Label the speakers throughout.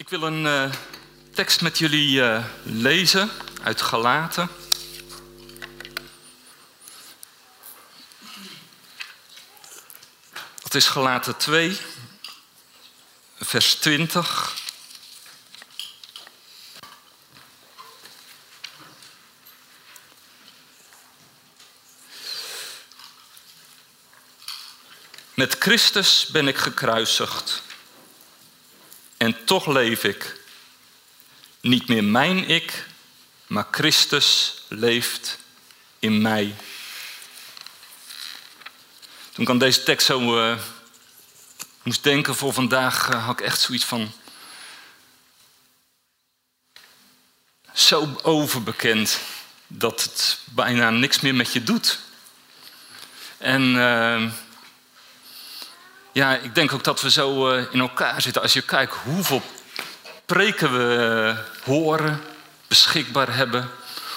Speaker 1: Ik wil een uh, tekst met jullie uh, lezen uit Galaten. Dat is Galaten 2, vers 20. Met Christus ben ik gekruisigd. En toch leef ik. Niet meer mijn ik, maar Christus leeft in mij. Toen ik aan deze tekst zo uh, moest denken voor vandaag, uh, had ik echt zoiets van. Zo overbekend dat het bijna niks meer met je doet. En. Uh, ja, ik denk ook dat we zo uh, in elkaar zitten. Als je kijkt hoeveel preken we uh, horen, beschikbaar hebben.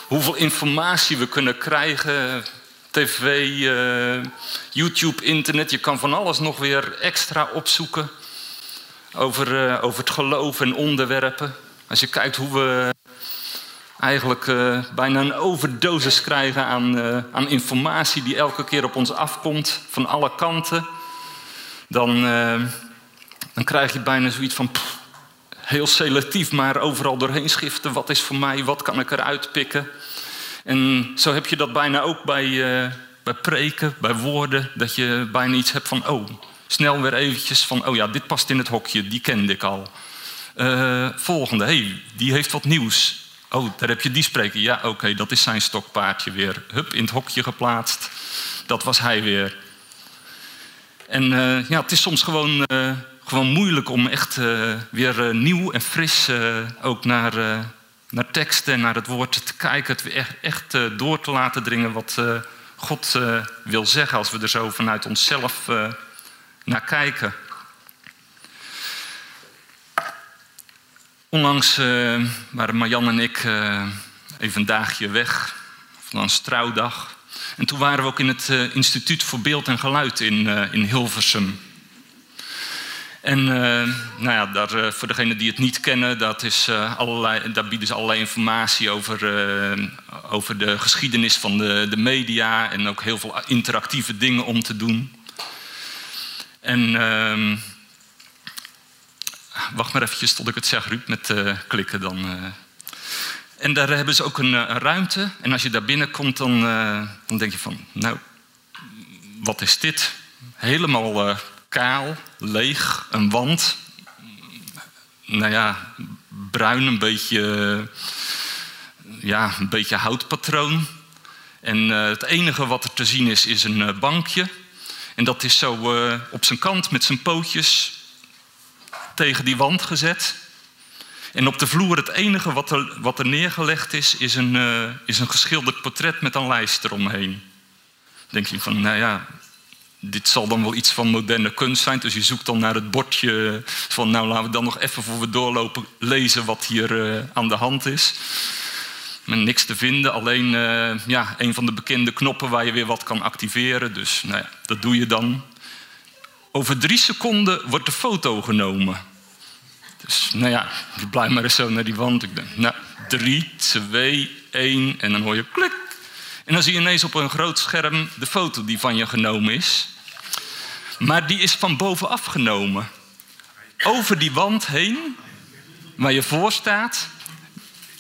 Speaker 1: Hoeveel informatie we kunnen krijgen. TV, uh, YouTube, internet. Je kan van alles nog weer extra opzoeken. Over, over het geloof en onderwerpen. Als je kijkt hoe we eigenlijk bijna een overdosis krijgen aan, aan informatie die elke keer op ons afkomt. Van alle kanten dan, uh, dan krijg je bijna zoiets van heel selectief, maar overal doorheen schiften. Wat is voor mij? Wat kan ik eruit pikken? En zo heb je dat bijna ook bij, uh, bij preken, bij woorden, dat je bijna iets hebt van, oh, snel weer eventjes van, oh ja, dit past in het hokje, die kende ik al. Uh, volgende, hey, die heeft wat nieuws. Oh, daar heb je die spreker. Ja, oké, dat is zijn stokpaardje weer. Hup, in het hokje geplaatst. Dat was hij weer. En uh, ja, het is soms gewoon, uh, gewoon moeilijk om echt uh, weer nieuw en fris ook naar, naar teksten en naar het woord te kijken. Het echt, echt door te laten dringen wat God wil zeggen als we er zo vanuit onszelf naar kijken. Onlangs waren Marjan en ik even een dagje weg, van een trouwdag. En toen waren we ook in het uh, Instituut voor Beeld en Geluid in, uh, in Hilversum. En uh, nou ja, daar, voor degenen die het niet kennen, dat is, allerlei, daar bieden ze allerlei informatie over, over de geschiedenis van de, de media en ook heel veel interactieve dingen om te doen. En ehm, wacht maar eventjes tot ik het zeg, Ruud, met klikken dan en daar hebben ze ook een, een, ruimte. En als je daar binnenkomt, dan, uh, dan denk je van, nou, wat is dit? Helemaal uh, kaal, leeg, een wand. Nou ja, bruin, een beetje, ja, een beetje houtpatroon. En het enige wat er te zien is, is een bankje. En dat is zo op zijn kant met zijn pootjes tegen die wand gezet. En op de vloer het enige wat er, wat er neergelegd is, is een, uh, is een geschilderd portret met een lijst eromheen. denk je van, nou ja, dit zal dan wel iets van moderne kunst zijn. Dus je zoekt dan naar het bordje van, nou laten we dan nog even voor we doorlopen lezen wat hier uh, aan de hand is. Maar niks te vinden, alleen uh, ja, een van de bekende knoppen waar je weer wat kan activeren. Dus nou ja, dat doe je dan. Over drie seconden wordt de foto genomen. Dus nou ja, je blijft maar eens zo naar die wand. Ik denk, nou, drie, twee, één. En dan hoor je klik. En dan zie je ineens op een groot scherm de foto die van je genomen is. Maar die is van bovenaf genomen. Over die wand heen, waar je voor staat,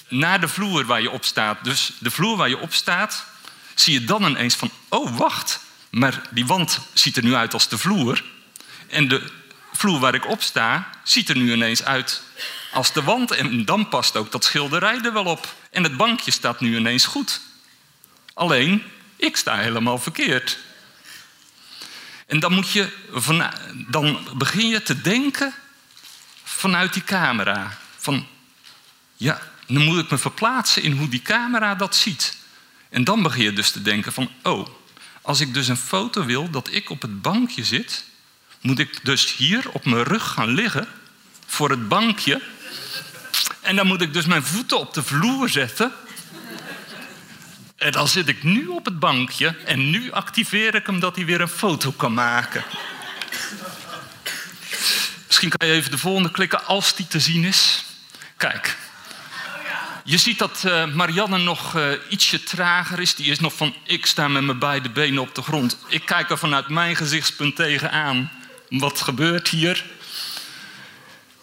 Speaker 1: naar de vloer waar je op staat. Dus de vloer waar je op staat, zie je dan ineens van, oh wacht, maar die wand ziet er nu uit als de vloer. En de vloer waar ik op sta, ziet er nu ineens uit als de wand. En dan past ook dat schilderij er wel op. En het bankje staat nu ineens goed. Alleen, ik sta helemaal verkeerd. En dan, moet je van, dan begin je te denken vanuit die camera. Van, ja, dan moet ik me verplaatsen in hoe die camera dat ziet. En dan begin je dus te denken van, oh, als ik dus een foto wil dat ik op het bankje zit, moet ik dus hier op mijn rug gaan liggen voor het bankje. En dan moet ik dus mijn voeten op de vloer zetten. En dan zit ik nu op het bankje en nu activeer ik hem dat hij weer een foto kan maken. Misschien kan je even de volgende klikken als die te zien is. Kijk. Je ziet dat uh, Marianne nog uh, ietsje trager is. Die is nog van, ik sta met mijn beide benen op de grond. Ik kijk er vanuit mijn gezichtspunt tegenaan. Wat gebeurt hier?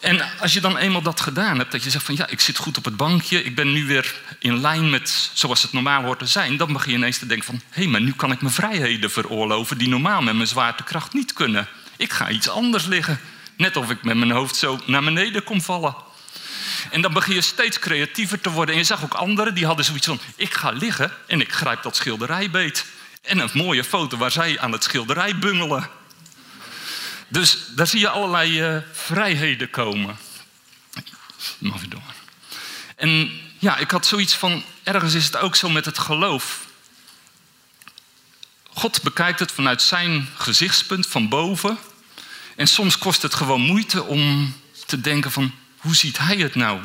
Speaker 1: En als je dan eenmaal dat gedaan hebt, dat je zegt van ja, ik zit goed op het bankje, ik ben nu weer in lijn met zoals het normaal hoort te zijn, dan begin je ineens te denken van hé, hey, maar nu kan ik mijn vrijheden veroorloven die normaal met mijn zwaartekracht niet kunnen. Ik ga iets anders liggen, net of ik met mijn hoofd zo naar beneden kom vallen. En dan begin je steeds creatiever te worden. En je zag ook anderen die hadden zoiets van: ik ga liggen en ik grijp dat schilderijbeet. En een mooie foto waar zij aan het schilderij bungelen. Dus daar zie je allerlei uh, vrijheden komen. Mag weer door. En ja, ik had zoiets van, ergens is het ook zo met het geloof. God bekijkt het vanuit zijn gezichtspunt van boven. En soms kost het gewoon moeite om te denken van, hoe ziet hij het nou?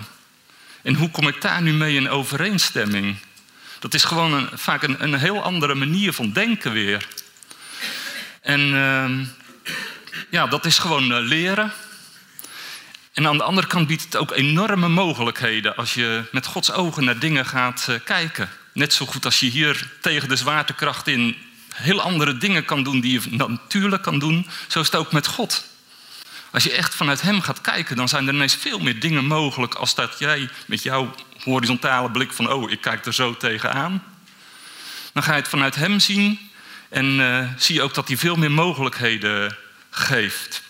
Speaker 1: En hoe kom ik daar nu mee in overeenstemming? Dat is gewoon een, vaak een, heel andere manier van denken weer. En uh, ja, dat is gewoon uh, leren. En aan de andere kant biedt het ook enorme mogelijkheden als je met Gods ogen naar dingen gaat uh, kijken. Net zo goed als je hier tegen de zwaartekracht in heel andere dingen kan doen die je natuurlijk kan doen, zo is het ook met God. Als je echt vanuit Hem gaat kijken, dan zijn er ineens veel meer dingen mogelijk als dat jij met jouw horizontale blik van, oh, ik kijk er zo tegenaan. Dan ga je het vanuit Hem zien en uh, zie je ook dat Hij veel meer mogelijkheden geeft.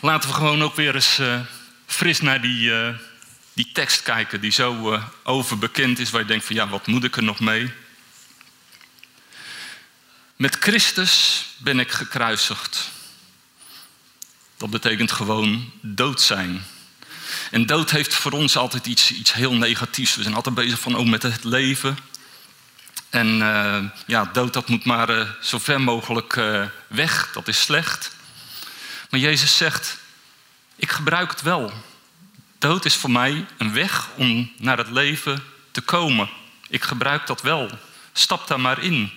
Speaker 1: Laten we gewoon ook weer eens uh, fris naar die, uh, die tekst kijken, die zo overbekend is, waar je denkt van ja, wat moet ik er nog mee? Met Christus ben ik gekruisigd. Dat betekent gewoon dood zijn. En dood heeft voor ons altijd iets, iets heel negatiefs. We zijn altijd bezig van, oh, met het leven. En uh, ja, dood dat moet maar uh, zo ver mogelijk uh, weg. Dat is slecht. Maar Jezus zegt, ik gebruik het wel. Dood is voor mij een weg om naar het leven te komen. Ik gebruik dat wel. Stap daar maar in.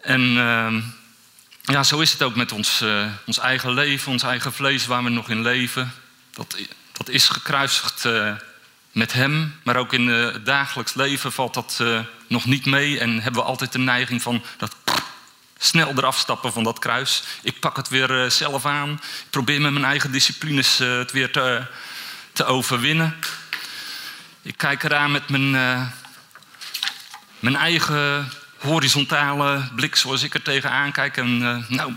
Speaker 1: En uh, ja, zo is het ook met ons, ons eigen leven, ons eigen vlees waar we nog in leven. Dat, dat is gekruisigd met Hem, maar ook in het dagelijks leven valt dat uh, nog niet mee. En hebben we altijd de neiging van dat snel eraf stappen van dat kruis. Ik pak het weer zelf aan. Ik probeer met mijn eigen disciplines het weer te, te overwinnen. Ik kijk eraan met mijn, mijn eigen horizontale blik zoals ik er tegenaan kijk. En nou,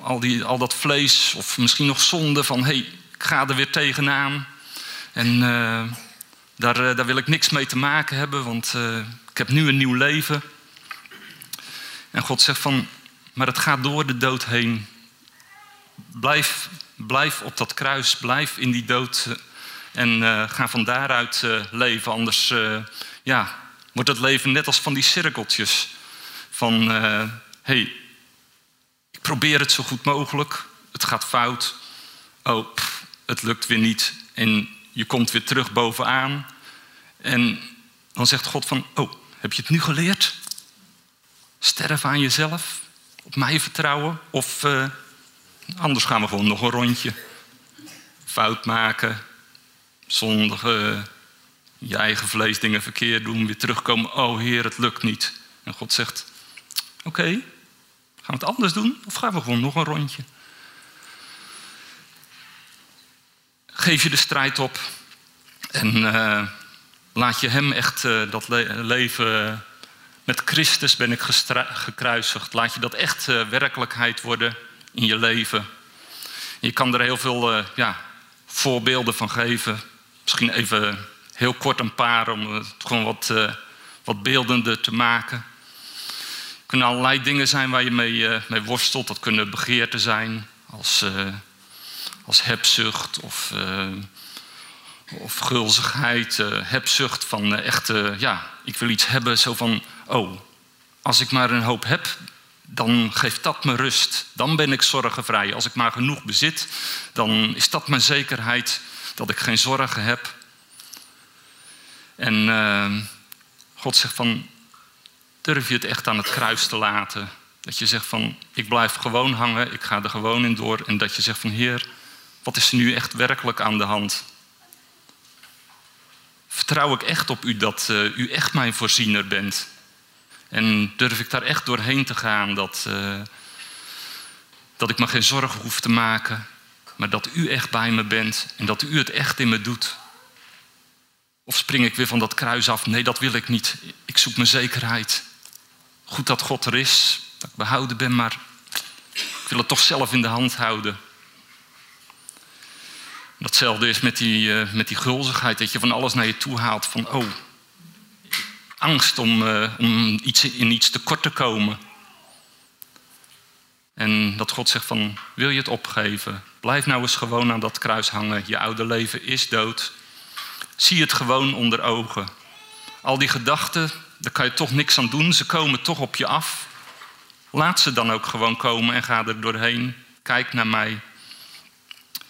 Speaker 1: al, die, al dat vlees of misschien nog zonde van... hé, hey, ik ga er weer tegenaan. En uh, daar, uh, daar wil ik niks mee te maken hebben, want ik heb nu een nieuw leven. En God zegt van, maar het gaat door de dood heen. Blijf, blijf op dat kruis, blijf in die dood... en ga van daaruit leven, anders... ja, wordt het leven net als van die cirkeltjes. Van, hé, hey, ik probeer het zo goed mogelijk, het gaat fout. Oh, het lukt weer niet. En je komt weer terug bovenaan. En dan zegt God van, oh, heb je het nu geleerd? Sterven aan jezelf, op mij vertrouwen. Of uh, anders gaan we gewoon nog een rondje. Fout maken, zondige je eigen vleesdingen verkeerd doen, weer terugkomen. Oh Heer, het lukt niet. En God zegt: Oké, gaan we het anders doen of gaan we gewoon nog een rondje? Geef je de strijd op en uh, laat je Hem echt uh, dat le leven. met Christus ben ik gekruisigd. Laat je dat echt werkelijkheid worden in je leven. Je kan er heel veel ja, voorbeelden van geven. Misschien even heel kort een paar om het gewoon wat, wat beeldender te maken. Het kunnen allerlei dingen zijn waar je mee, mee worstelt. Dat kunnen begeerten zijn als, als hebzucht of, of gulzigheid. hebzucht van echt, ja, ik wil iets hebben zo van, oh, als ik maar een hoop heb, dan geeft dat me rust. Dan ben ik zorgenvrij. Als ik maar genoeg bezit, dan is dat mijn zekerheid dat ik geen zorgen heb. En God zegt van, durf je het echt aan het kruis te laten? Dat je zegt van, ik blijf gewoon hangen, ik ga er gewoon in door. En dat je zegt van, Heer, wat is er nu echt werkelijk aan de hand? Vertrouw ik echt op u dat uh, u echt mijn voorziener bent? En durf ik daar echt doorheen te gaan dat, uh, dat ik me geen zorgen hoef te maken, maar dat u echt bij me bent en dat u het echt in me doet? Of spring ik weer van dat kruis af? Nee, dat wil ik niet. Ik zoek mijn zekerheid. Goed dat God er is, dat ik behouden ben, maar ik wil het toch zelf in de hand houden. Datzelfde is met die, uh, met die gulzigheid, dat je van alles naar je toe haalt. Van, oh, angst om, uh, om iets, in iets tekort te komen. En dat God zegt van, wil je het opgeven? Blijf nou eens gewoon aan dat kruis hangen. Je oude leven is dood. Zie het gewoon onder ogen. Al die gedachten, daar kan je toch niks aan doen. Ze komen toch op je af. Laat ze dan ook gewoon komen en ga er doorheen. Kijk naar mij.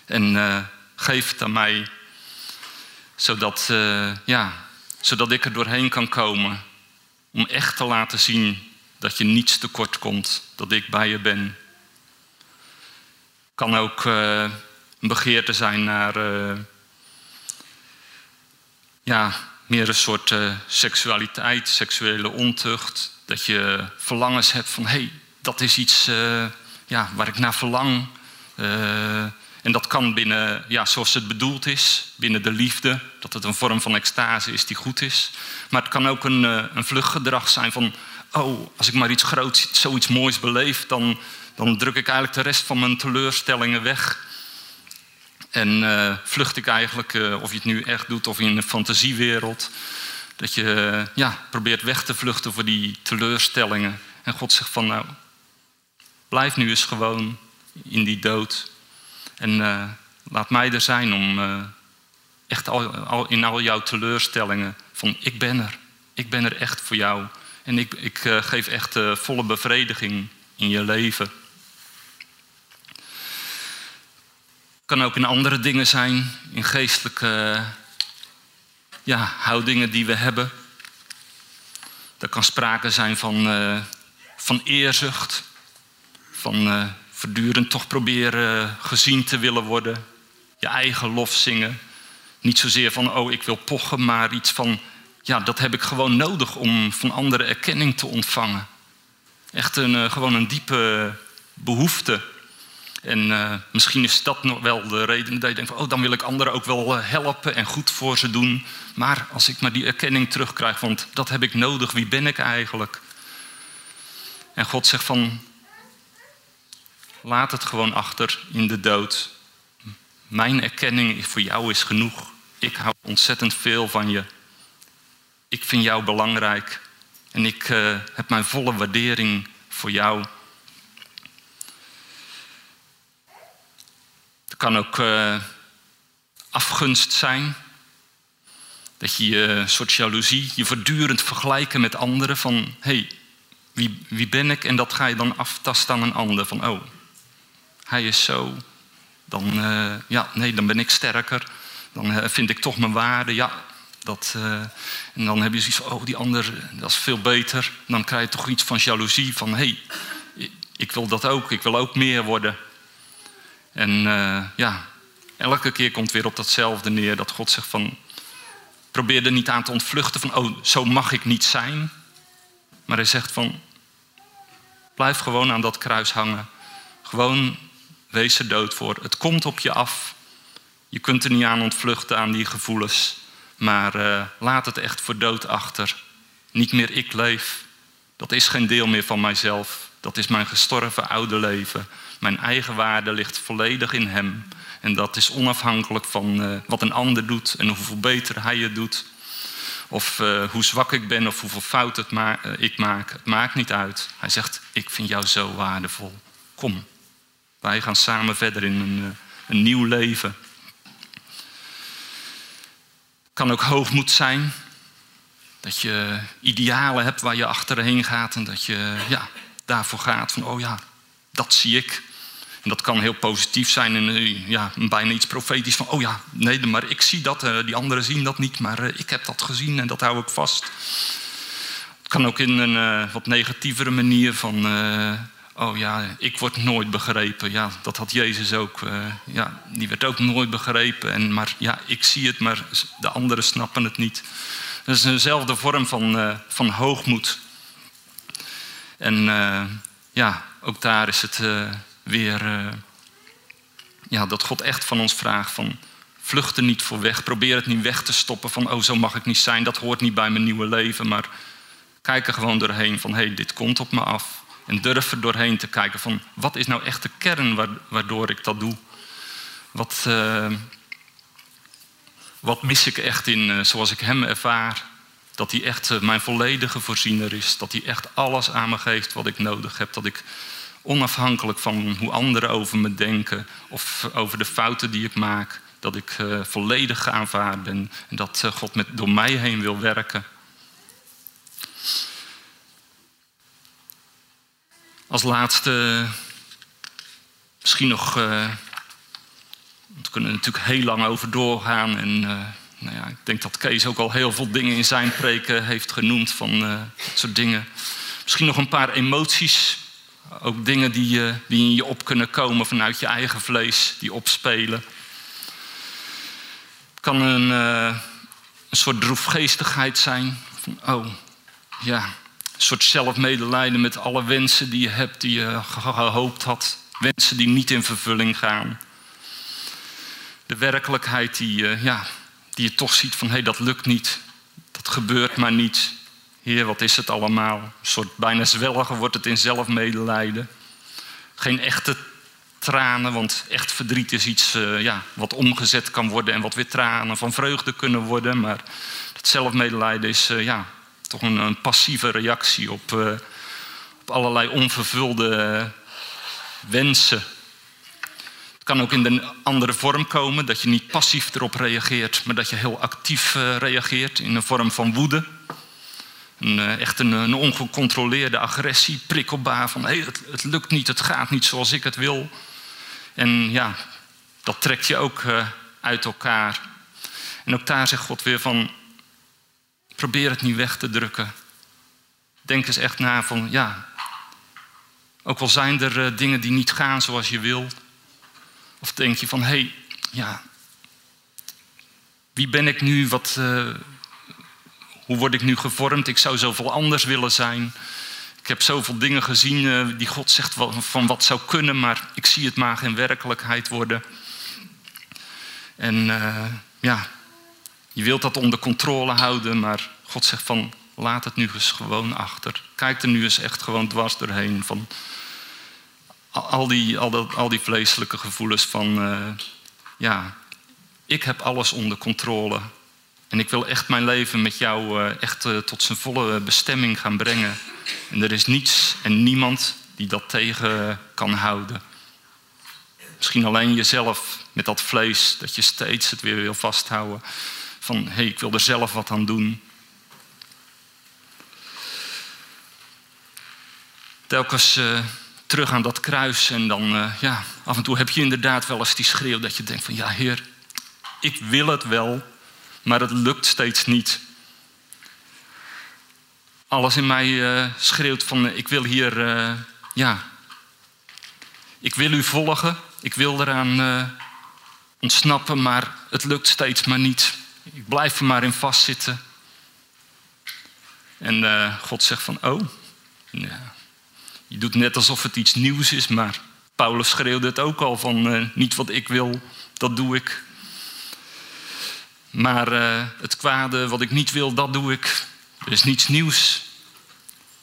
Speaker 1: En uh, geef het aan mij. Zodat, uh, ja, zodat ik er doorheen kan komen. Om echt te laten zien dat je niets tekort komt. Dat ik bij je ben. Kan ook uh, een begeerte zijn naar ja, meer een soort seksualiteit, seksuele ontucht. Dat je verlangens hebt van hé, hey, dat is iets ja, waar ik naar verlang. En dat kan binnen, ja, zoals het bedoeld is, binnen de liefde. Dat het een vorm van extase is die goed is. Maar het kan ook een, een vluchtgedrag zijn van, oh, als ik maar iets groots, zoiets moois beleef, dan, dan druk ik eigenlijk de rest van mijn teleurstellingen weg. En uh, vlucht ik eigenlijk, uh, of je het nu echt doet of in een fantasiewereld, dat je ja, probeert weg te vluchten voor die teleurstellingen. En God zegt van nou, blijf nu eens gewoon in die dood. En laat mij er zijn om echt al, al, in al jouw teleurstellingen van ik ben er. Ik ben er echt voor jou. En ik, ik geef echt volle bevrediging in je leven. kan ook in andere dingen zijn, in geestelijke ja, houdingen die we hebben. Er kan sprake zijn van, van eerzucht, van voortdurend toch proberen gezien te willen worden, je eigen lof zingen. Niet zozeer van, oh ik wil pochen, maar iets van, ja dat heb ik gewoon nodig om van anderen erkenning te ontvangen. Echt een, uh, gewoon een diepe behoefte en uh, misschien is dat nog wel de reden dat je denkt van, oh, dan wil ik anderen ook wel uh, helpen en goed voor ze doen. Maar als ik maar die erkenning terugkrijg, want dat heb ik nodig, wie ben ik eigenlijk? En God zegt van, laat het gewoon achter in de dood. Mijn erkenning voor jou is genoeg. Ik hou ontzettend veel van je. Ik vind jou belangrijk. En ik uh, heb mijn volle waardering voor jou. kan ook uh, afgunst zijn. Dat je je uh, soort jaloezie, je voortdurend vergelijken met anderen van hé, hey, wie, wie ben ik? En dat ga je dan aftasten aan een ander. Van oh, hij is zo. Dan, uh, ja, nee, dan ben ik sterker. Dan vind ik toch mijn waarde. Ja, dat, en dan heb je zoiets van, oh, die ander, dat is veel beter. dan krijg je toch iets van jaloezie. Van hé, hey, ik wil dat ook. Ik wil ook meer worden. En ja, elke keer komt weer op datzelfde neer dat God zegt van, probeer er niet aan te ontvluchten van, oh, zo mag ik niet zijn. Maar hij zegt van, blijf gewoon aan dat kruis hangen. Gewoon wees er dood voor. Het komt op je af. Je kunt er niet aan ontvluchten aan die gevoelens. Maar uh, laat het echt voor dood achter. Niet meer ik leef. Dat is geen deel meer van mijzelf. Dat is mijn gestorven oude leven. Mijn eigen waarde ligt volledig in Hem. En dat is onafhankelijk van uh, wat een ander doet en hoeveel beter Hij het doet. Of uh, hoe zwak ik ben of hoeveel uh, ik maak. Het maakt niet uit. Hij zegt, ik vind jou zo waardevol. Kom, wij gaan samen verder in een, een nieuw leven. Het kan ook hoogmoed zijn. Dat je idealen hebt waar je achterheen gaat en dat je ja, daarvoor gaat. Van, oh ja, dat zie ik. En dat kan heel positief zijn en uh, ja, bijna iets profetisch van, oh ja, nee, maar ik zie dat, uh, die anderen zien dat niet, maar ik heb dat gezien en dat hou ik vast. Het kan ook in een wat negatievere manier van oh ja, ik word nooit begrepen. Ja, dat had Jezus ook. Uh, ja, die werd ook nooit begrepen. En, maar ja, ik zie het, maar de anderen snappen het niet. Dat is eenzelfde vorm van, uh, van hoogmoed. En uh, ja, ook daar is het weer ja, dat God echt van ons vraagt van vlucht er niet voor weg. Probeer het niet weg te stoppen van oh zo mag ik niet zijn. Dat hoort niet bij mijn nieuwe leven. Maar kijk er gewoon doorheen van hé hey, dit komt op me af. En durf er doorheen te kijken van wat is nou echt de kern waardoor ik dat doe? Wat, uh, wat mis ik echt in uh, zoals ik hem ervaar? Dat hij echt uh, mijn volledige voorziener is. Dat hij echt alles aan me geeft wat ik nodig heb. Dat ik onafhankelijk van hoe anderen over me denken of over de fouten die ik maak, dat ik volledig aanvaard ben en dat God met, door mij heen wil werken. Als laatste, misschien nog, uh, we kunnen er natuurlijk heel lang over doorgaan. En uh, nou ja, ik denk dat Kees ook al heel veel dingen in zijn preken heeft genoemd van uh, dat soort dingen. Misschien nog een paar emoties, ook dingen die, die in je op kunnen komen vanuit je eigen vlees, die opspelen. Het kan een, een soort droefgeestigheid zijn. Van, oh, ja, soort zelfmedelijden met alle wensen die je hebt, die je gehoopt had. Wensen die niet in vervulling gaan. De werkelijkheid die, uh, ja, die je toch ziet van hé, hey, dat lukt niet. Dat gebeurt maar niet. Heer, wat is het allemaal? Een soort bijna zwelgen wordt het in zelfmedelijden. Geen echte tranen, want echt verdriet is iets uh, ja, wat omgezet kan worden en wat weer tranen van vreugde kunnen worden. Maar dat zelfmedelijden is uh, ja, toch een, passieve reactie op, uh, op allerlei onvervulde wensen. Het kan ook in een andere vorm komen, dat je niet passief erop reageert, maar dat je heel actief uh, reageert in een vorm van woede. Een, echt een, ongecontroleerde agressie, prikkelbaar van hey, het, lukt niet, het gaat niet zoals ik het wil. En ja, dat trekt je ook uit elkaar. En ook daar zegt God weer van, Probeer het niet weg te drukken. Denk eens echt na van, ja, ook al zijn er uh, dingen die niet gaan zoals je wil. Of denk je van, hé, hey, ja, wie ben ik nu? Wat, uh, hoe word ik nu gevormd? Ik zou zoveel anders willen zijn. Ik heb zoveel dingen gezien uh, die God zegt van, van wat zou kunnen, maar ik zie het maar geen werkelijkheid worden. En ja, je wilt dat onder controle houden, maar God zegt van laat het nu eens gewoon achter. Kijk er nu eens echt gewoon dwars doorheen. Van al die, al dat, al die vleeselijke gevoelens van uh, ja, ik heb alles onder controle. En ik wil echt mijn leven met jou uh, echt uh, tot zijn volle bestemming gaan brengen. En er is niets en niemand die dat tegen kan houden. Misschien alleen jezelf met dat vlees, dat je steeds het weer wil vasthouden van hé, hey, ik wil er zelf wat aan doen. Telkens uh, terug aan dat kruis en dan, uh, ja, af en toe heb je inderdaad wel eens die schreeuw dat je denkt van ja, Heer, ik wil het wel, maar het lukt steeds niet. Alles in mij uh, schreeuwt van ik wil hier, ja, ik wil u volgen, ik wil eraan ontsnappen, maar het lukt steeds maar niet. Ik blijf er maar in vastzitten. En uh, God zegt van, oh, ja. je doet net alsof het iets nieuws is, maar Paulus schreeuwde het ook al van, uh, niet wat ik wil, dat doe ik. Maar uh, het kwade wat ik niet wil, dat doe ik. Er is niets nieuws.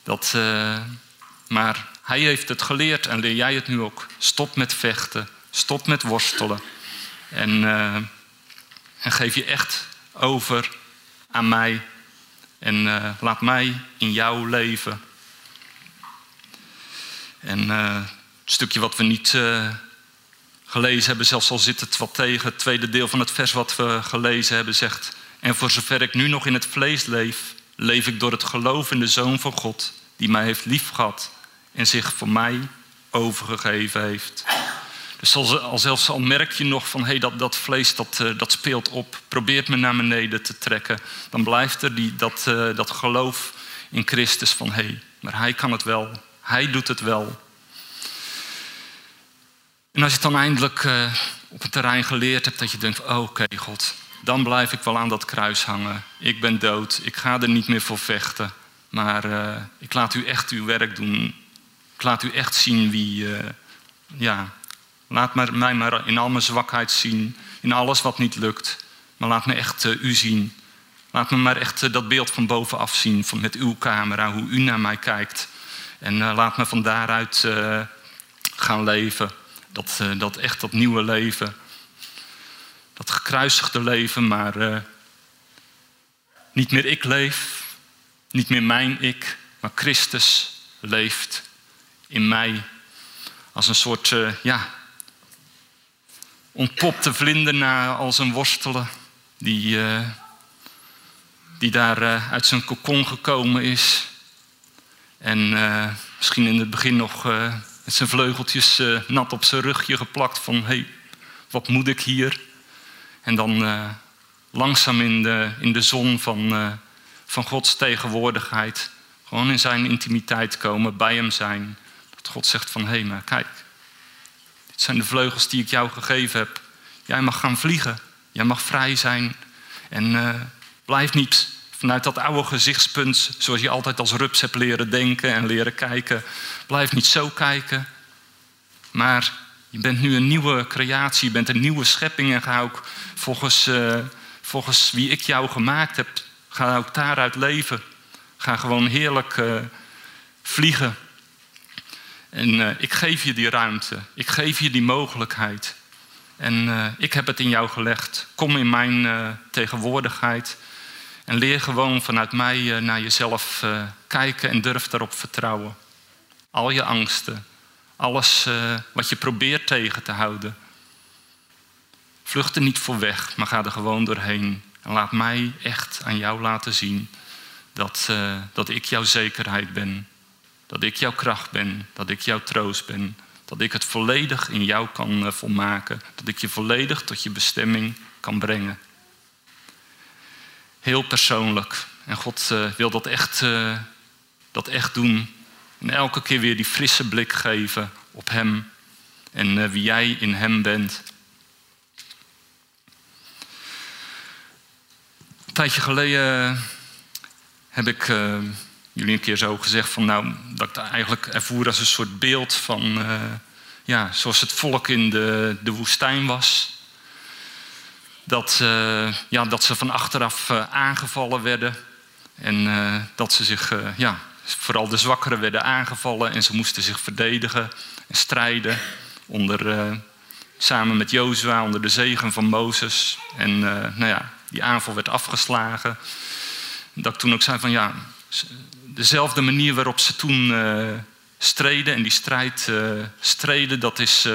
Speaker 1: Dat, maar hij heeft het geleerd en leer jij het nu ook. Stop met vechten, stop met worstelen. En en geef je echt over aan mij. En uh, laat mij in jouw leven. En uh, het stukje wat we niet uh, gelezen hebben, zelfs al zit het wat tegen, het tweede deel van het vers wat we gelezen hebben, zegt: En voor zover ik nu nog in het vlees leef, leef ik door het geloof in de Zoon van God, die mij heeft liefgehad en zich voor mij overgegeven heeft. Dus al, al zelfs al merk je nog van hey, dat, dat vlees dat, uh, dat speelt op, probeert me naar beneden te trekken, dan blijft er die, dat, uh, dat geloof in Christus van hé, hey, maar Hij kan het wel, Hij doet het wel. En als je het dan eindelijk uh, op het terrein geleerd hebt, dat je denkt, oh, oké God, dan blijf ik wel aan dat kruis hangen. Ik ben dood, ik ga er niet meer voor vechten. Maar ik laat u echt uw werk doen. Ik laat u echt zien wie, ja, laat mij maar in al mijn zwakheid zien, in alles wat niet lukt. Maar laat me echt uh, u zien. Laat me maar echt dat beeld van bovenaf zien, van met uw camera, hoe u naar mij kijkt. En laat me van daaruit gaan leven. Dat, dat echt dat nieuwe leven dat gekruisigde leven, maar niet meer ik leef, niet meer mijn ik, maar Christus leeft in mij. Als een soort, uh, ja, ontpopte vlinder na als een worstelen die, uh, die daar uit zijn kokon gekomen is. En misschien in het begin nog met zijn vleugeltjes nat op zijn rugje geplakt van hé, hey, wat moet ik hier? En dan langzaam in de, in de zon van, van Gods tegenwoordigheid, gewoon in zijn intimiteit komen, bij hem zijn. Dat God zegt van, hé, hey, maar kijk, dit zijn de vleugels die ik jou gegeven heb. Jij mag gaan vliegen, jij mag vrij zijn. En uh, blijf niet vanuit dat oude gezichtspunt, zoals je altijd als rups hebt leren denken en leren kijken. Blijf niet zo kijken, maar je bent nu een nieuwe creatie, je bent een nieuwe schepping en ga ook volgens, uh, volgens wie ik jou gemaakt heb, ga ook daaruit leven. Ga gewoon heerlijk uh, vliegen. En uh, ik geef je die ruimte, ik geef je die mogelijkheid. En ik heb het in jou gelegd. Kom in mijn tegenwoordigheid en leer gewoon vanuit mij naar jezelf kijken en durf daarop vertrouwen. Al je angsten, alles wat je probeert tegen te houden. Vlucht er niet voor weg, maar ga er gewoon doorheen. En laat mij echt aan jou laten zien dat, dat ik jouw zekerheid ben. Dat ik jouw kracht ben. Dat ik jouw troost ben. Dat ik het volledig in jou kan uh, volmaken. Dat ik je volledig tot je bestemming kan brengen. Heel persoonlijk. En God wil dat echt, dat echt doen en elke keer weer die frisse blik geven op Hem en wie jij in Hem bent. Een tijdje geleden heb ik jullie een keer zo gezegd van nou, dat ik het eigenlijk ervoer als een soort beeld van uh, ja, zoals het volk in de, de woestijn was. Dat, ja, dat ze van achteraf aangevallen werden en dat ze zich ja, vooral de zwakkeren werden aangevallen en ze moesten zich verdedigen en strijden onder, samen met Jozua onder de zegen van Mozes. En nou ja, die aanval werd afgeslagen. Dat ik toen ook zei van ja, dezelfde manier waarop ze toen uh, streden en die strijd streden, dat is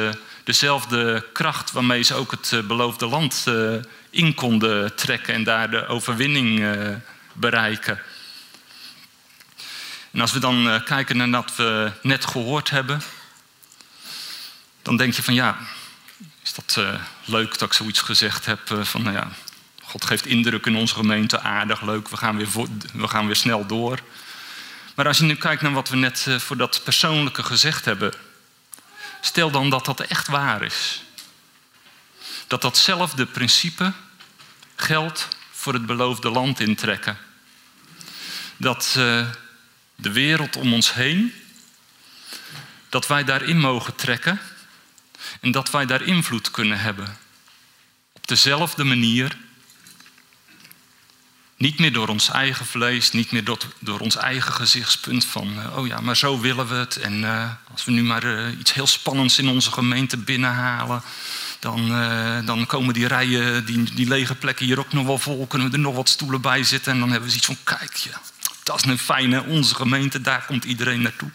Speaker 1: dezelfde kracht waarmee ze ook het beloofde land in konden trekken en daar de overwinning bereiken. En als we dan kijken naar wat we net gehoord hebben, dan denk je van ja, is dat leuk dat ik zoiets gezegd heb van nou ja, God geeft indruk in onze gemeente, aardig, leuk, we gaan weer, we gaan weer snel door. Maar als je nu kijkt naar wat we net voor dat persoonlijke gezegd hebben, stel dan dat dat echt waar is. Dat datzelfde principe geldt voor het beloofde land intrekken. Dat de wereld om ons heen, dat wij daarin mogen trekken en dat wij daar invloed kunnen hebben. Op dezelfde manier. Niet meer door ons eigen vlees, niet meer door, door ons eigen gezichtspunt van, uh, oh ja, maar zo willen we het. En uh, als we nu maar uh, iets heel spannends in onze gemeente binnenhalen, dan, dan komen die rijen, die, die lege plekken hier ook nog wel vol. Kunnen we er nog wat stoelen bij zitten en dan hebben we zoiets van, kijk, ja, dat is een fijne, onze gemeente, daar komt iedereen naartoe.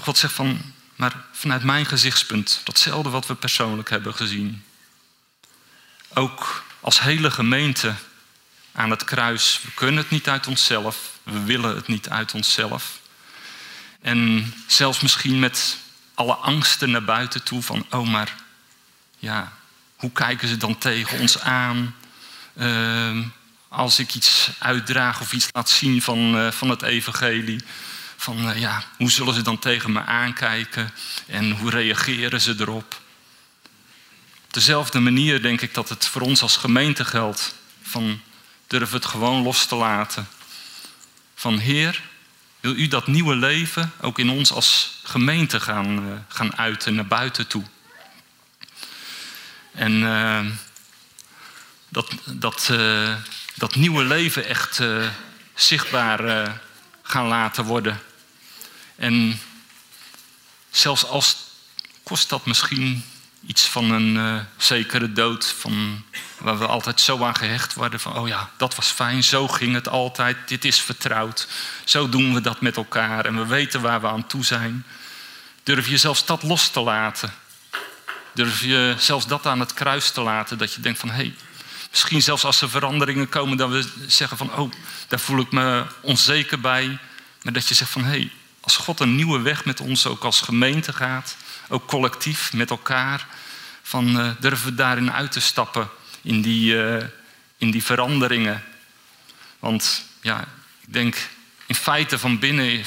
Speaker 1: God zegt van, maar vanuit mijn gezichtspunt, datzelfde wat we persoonlijk hebben gezien. Ook als hele gemeente aan het kruis, we kunnen het niet uit onszelf, we willen het niet uit onszelf. En zelfs misschien met alle angsten naar buiten toe van, oh maar, ja, hoe kijken ze dan tegen ons aan? Uh, als ik iets uitdraag of iets laat zien van, uh, van het evangelie. Van uh, ja, hoe zullen ze dan tegen me aankijken en hoe reageren ze erop? Op dezelfde manier denk ik dat het voor ons als gemeente geldt. Van durf het gewoon los te laten. Van Heer, wil u dat nieuwe leven ook in ons als gemeente gaan, uh, gaan uiten naar buiten toe? En uh, dat, dat, uh, dat nieuwe leven echt zichtbaar gaan laten worden. En zelfs als kost dat misschien iets van een zekere dood, van, waar we altijd zo aan gehecht worden van, oh ja, dat was fijn, zo ging het altijd, dit is vertrouwd, zo doen we dat met elkaar en we weten waar we aan toe zijn. Durf je zelfs dat los te laten? Durf je zelfs dat aan het kruis te laten, dat je denkt van hé, hey, misschien zelfs als er veranderingen komen, dat we zeggen van oh, daar voel ik me onzeker bij. Maar dat je zegt van hé, hey, als God een nieuwe weg met ons ook als gemeente gaat, ook collectief met elkaar, van uh, durven we daarin uit te stappen in die, uh, in die veranderingen. Want ja, ik denk in feite van binnen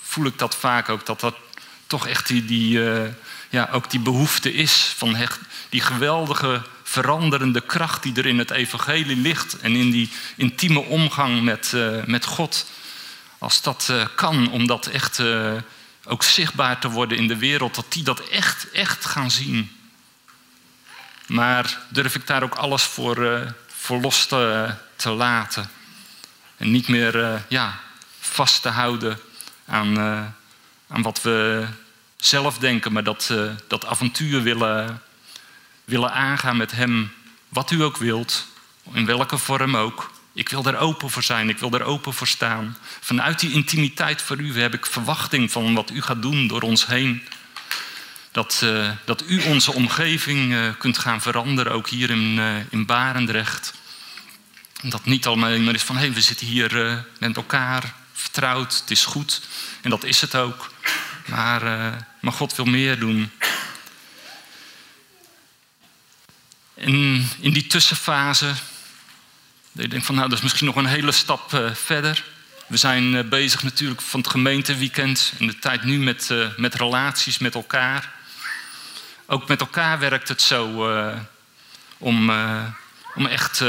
Speaker 1: voel ik dat vaak ook, dat dat toch echt die, die uh, ja, ook die behoefte is van hecht, die geweldige veranderende kracht die er in het evangelie ligt en in die intieme omgang met, met God. Als dat uh, kan, om dat echt uh, ook zichtbaar te worden in de wereld, dat die dat echt, echt gaan zien. Maar durf ik daar ook alles voor, voor los te, te, laten? En niet meer ja, vast te houden aan, aan wat we zelf denken, maar dat, dat avontuur willen, willen aangaan met Hem, wat u ook wilt, in welke vorm ook. Ik wil daar open voor zijn, ik wil daar open voor staan. Vanuit die intimiteit voor u heb ik verwachting van wat u gaat doen door ons heen. Dat, uh, dat u onze omgeving uh, kunt gaan veranderen, ook hier in, in Barendrecht. Dat niet alleen maar is van hé, hey, we zitten hier met elkaar, vertrouwd, het is goed. En dat is het ook. Maar, uh, maar God wil meer doen. En in die tussenfase, dat je denkt van nou, dat is misschien nog een hele stap uh, verder. We zijn uh, bezig natuurlijk van het gemeenteweekend in de tijd nu met, met relaties met elkaar. Ook met elkaar werkt het zo om, om echt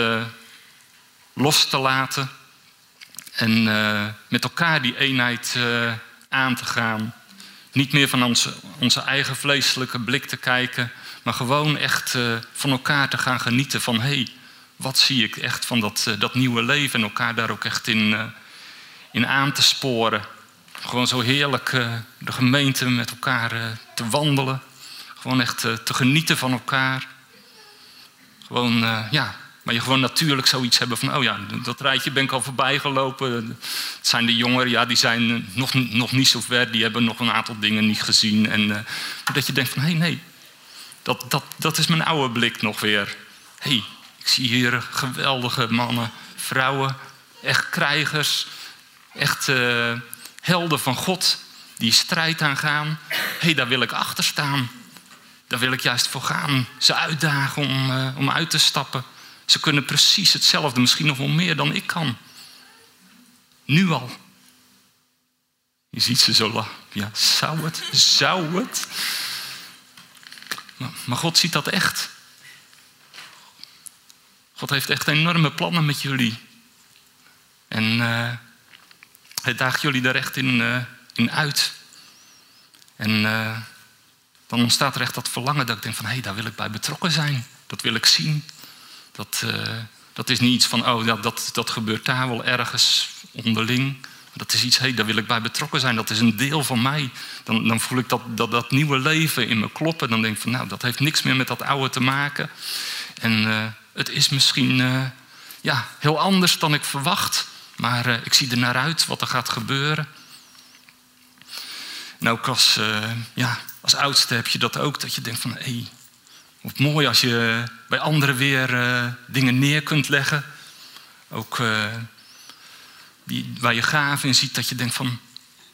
Speaker 1: los te laten. En met elkaar die eenheid aan te gaan. Niet meer van onze, onze eigen vleeselijke blik te kijken, maar gewoon echt van elkaar te gaan genieten van hé, hey, wat zie ik echt van dat, uh, dat nieuwe leven en elkaar daar ook echt in, uh, in aan te sporen. Gewoon zo heerlijk de gemeente met elkaar te wandelen. Gewoon echt te genieten van elkaar. Gewoon, ja, maar je gewoon natuurlijk zoiets hebben van, oh ja, dat rijtje ben ik al voorbij gelopen. Het zijn de jongeren, ja, die zijn eh, nog, nog niet zo ver, die hebben nog een aantal dingen niet gezien. En dat je denkt van, hé, hey, nee, dat, dat, dat is mijn oude blik nog weer. Hey, ik zie hier geweldige mannen, vrouwen, echt krijgers, echt uh, helden van God, die strijd aangaan. Hé, hey, daar wil ik achter staan. Daar wil ik juist voor gaan. Ze uitdagen om, uh, om uit te stappen. Ze kunnen precies hetzelfde, misschien nog wel meer dan ik kan. Nu al. Je ziet ze zo lachen. Ja, zou het? Zou het? Maar, God ziet dat echt. God heeft echt enorme plannen met jullie. En uh, hij daagt jullie daar echt in, uh, in uit. En uh, dan ontstaat er echt dat verlangen dat ik denk van... hé, hey, daar wil ik bij betrokken zijn. Dat wil ik zien. Dat, dat is niet iets van, oh, dat, dat, dat gebeurt daar wel ergens onderling. Dat is iets, hé, hey, daar wil ik bij betrokken zijn. Dat is een deel van mij. Dan, dan voel ik dat, dat, dat nieuwe leven in me kloppen. Dan denk ik van, nou, dat heeft niks meer met dat oude te maken. En het is misschien uh, ja, heel anders dan ik verwacht. Maar ik zie er naar uit wat er gaat gebeuren. En ook als, ja, als oudste heb je dat ook. Dat je denkt van, hé, hey, of mooi als je bij anderen weer dingen neer kunt leggen. Ook die, waar je gaaf in ziet, dat je denkt van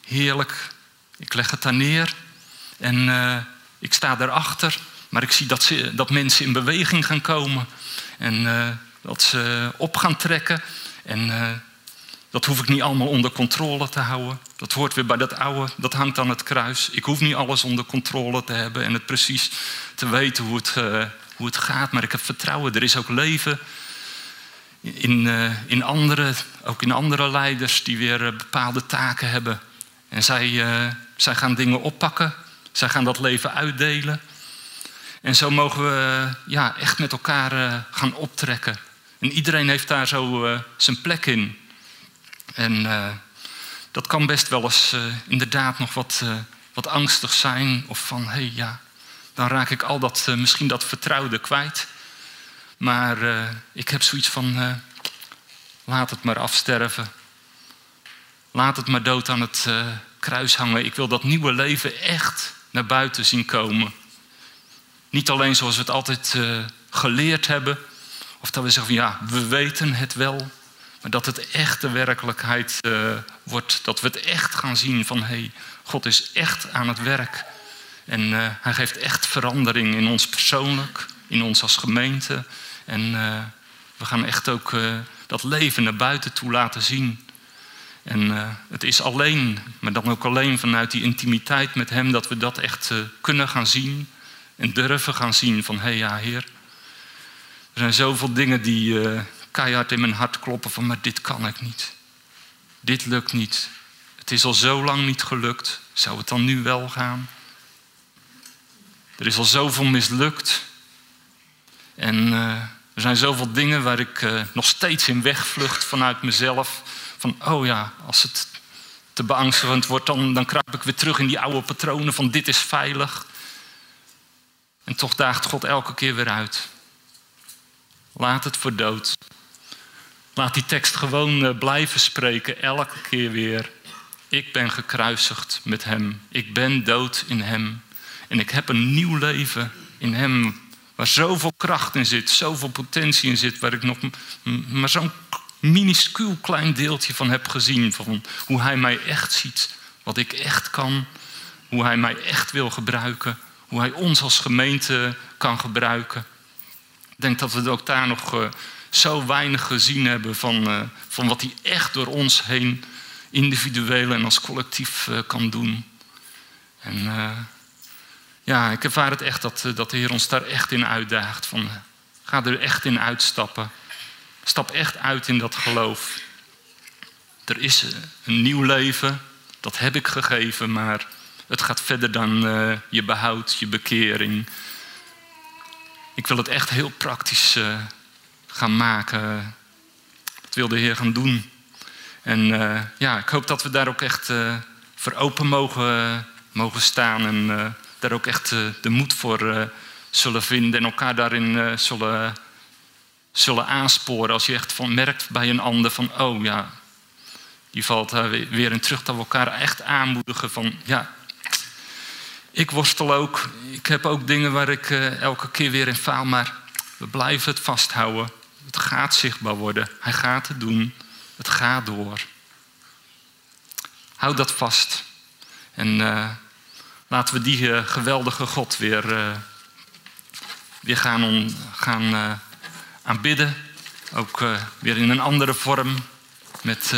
Speaker 1: heerlijk, ik leg het daar neer en ik sta daarachter. Maar ik zie dat, ze, dat mensen in beweging gaan komen. En dat ze op gaan trekken. En dat hoef ik niet allemaal onder controle te houden. Dat hoort weer bij dat oude, dat hangt aan het kruis. Ik hoef niet alles onder controle te hebben en het precies te weten hoe het, hoe het gaat. Maar ik heb vertrouwen, er is ook leven in, in andere, ook in andere leiders die weer bepaalde taken hebben. En zij, zij gaan dingen oppakken, zij gaan dat leven uitdelen. En zo mogen we ja, echt met elkaar gaan optrekken. En iedereen heeft daar zo zijn plek in. En dat kan best wel eens inderdaad nog wat, wat angstig zijn. Of van, hé hey, ja, dan raak ik al dat, misschien dat vertrouwde kwijt. Maar ik heb zoiets van, laat het maar afsterven. Laat het maar dood aan het kruis hangen. Ik wil dat nieuwe leven echt naar buiten zien komen. Niet alleen zoals we het altijd geleerd hebben. Of dat we zeggen van ja, we weten het wel. Maar dat het echt de werkelijkheid uh, wordt. Dat we het echt gaan zien van hé, hey, God is echt aan het werk. En uh, hij geeft echt verandering in ons persoonlijk, in ons als gemeente. En we gaan echt ook dat leven naar buiten toe laten zien. En het is alleen, maar dan ook alleen vanuit die intimiteit met Hem, dat we dat echt kunnen gaan zien. En durven gaan zien van hé hey, ja, Heer. Er zijn zoveel dingen die, keihard in mijn hart kloppen van, maar dit kan ik niet. Dit lukt niet. Het is al zo lang niet gelukt. Zou het dan nu wel gaan? Er is al zoveel mislukt. En uh, er zijn zoveel dingen waar ik uh, nog steeds in wegvlucht vanuit mezelf. Van, oh ja, als het te beangstigend wordt, dan, dan kruip ik weer terug in die oude patronen van dit is veilig. En toch daagt God elke keer weer uit. Laat het voor dood. Laat die tekst gewoon eh, blijven spreken, elke keer weer. Ik ben gekruisigd met Hem. Ik ben dood in Hem. En ik heb een nieuw leven in Hem. Waar zoveel kracht in zit, zoveel potentie in zit. Waar ik nog maar zo'n minuscuul klein deeltje van heb gezien. Van hoe Hij mij echt ziet. Wat ik echt kan. Hoe Hij mij echt wil gebruiken. Hoe Hij ons als gemeente kan gebruiken. Ik denk dat we ook daar nog eh, zo weinig gezien hebben van, uh, van wat hij echt door ons heen individueel en als collectief uh, kan doen. En ja, ik ervaar het echt dat, dat de Heer ons daar echt in uitdaagt. Van, ga er echt in uitstappen. Stap echt uit in dat geloof. Er is een nieuw leven, dat heb ik gegeven, maar het gaat verder dan je behoud, je bekering. Ik wil het echt heel praktisch gaan maken. Dat wil de Heer gaan doen. En ja, ik hoop dat we daar ook echt voor open mogen, mogen staan. En daar ook echt de moed voor zullen vinden. En elkaar daarin zullen, zullen aansporen. Als je echt van merkt bij een ander van, oh ja, die valt daar weer in terug. Dat we elkaar echt aanmoedigen van, ja, ik worstel ook. Ik heb ook dingen waar ik elke keer weer in faal. Maar we blijven het vasthouden. Het gaat zichtbaar worden. Hij gaat het doen. Het gaat door. Houd dat vast. En uh, laten we die uh, geweldige God weer, weer gaan, gaan aanbidden. Ook weer in een andere vorm. Met,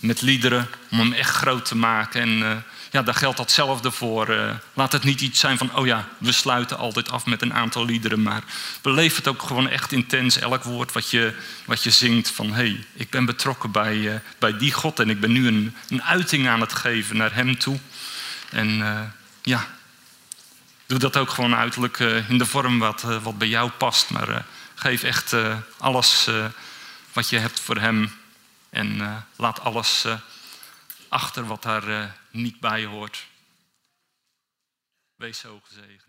Speaker 1: met liederen. Om hem echt groot te maken. En ja, daar geldt datzelfde voor. Uh, laat het niet iets zijn van, oh ja, we sluiten altijd af met een aantal liederen, maar beleef het ook gewoon echt intens, elk woord wat je, wat je zingt, van hé, hey, ik ben betrokken bij, uh, bij die God en ik ben nu een, een uiting aan het geven naar Hem toe. En uh, ja, doe dat ook gewoon uiterlijk in de vorm wat, wat bij jou past, maar geef echt alles wat je hebt voor Hem en laat alles achter wat daar niet bij hoort. Wees zo gezegend.